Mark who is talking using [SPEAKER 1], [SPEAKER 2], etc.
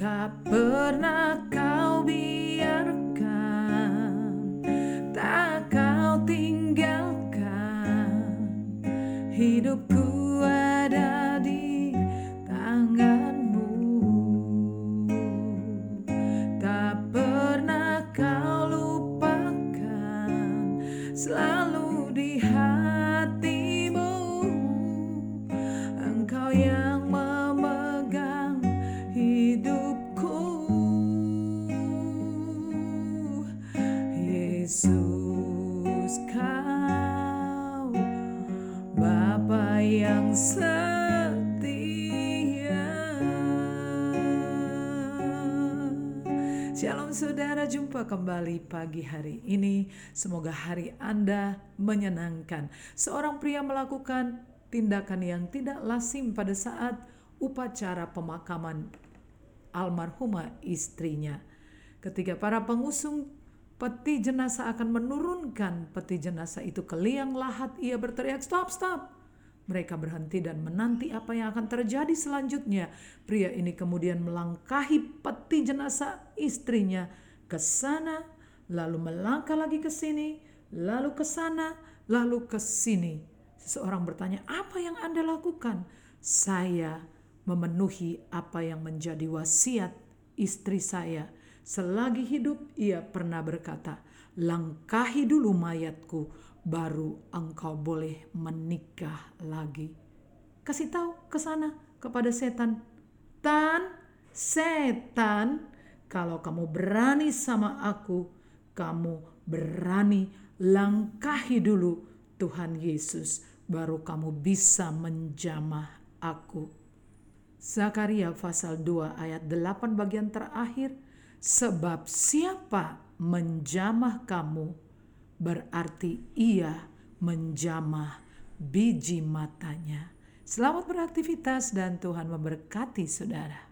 [SPEAKER 1] Tak pernah kau biarkan, tak kau tinggalkan. Hidupku Yesus kau Bapa yang setia Shalom saudara, jumpa kembali pagi hari ini. Semoga hari Anda menyenangkan. Seorang pria melakukan tindakan yang tidak lazim pada saat upacara pemakaman almarhumah istrinya. Ketika para pengusung peti jenazah akan menurunkan peti jenazah itu ke liang lahat, ia berteriak, "Stop, stop!" Mereka berhenti dan menanti apa yang akan terjadi selanjutnya. Pria ini kemudian melangkahi peti jenazah istrinya ke sana, lalu melangkah lagi ke sini, lalu ke sana, lalu ke sini. Seseorang bertanya, "Apa yang Anda lakukan?" Saya memenuhi apa yang menjadi wasiat istri saya. Selagi hidup, ia pernah berkata, "Langkahi dulu mayatku, baru engkau boleh menikah lagi." Kasih tahu ke sana kepada setan, "Tan, setan, kalau kamu berani sama aku, kamu berani langkahi dulu Tuhan Yesus, baru kamu bisa menjamah aku." Zakaria pasal 2 ayat 8 bagian terakhir, sebab siapa menjamah kamu berarti ia menjamah biji matanya. Selamat beraktivitas dan Tuhan memberkati saudara.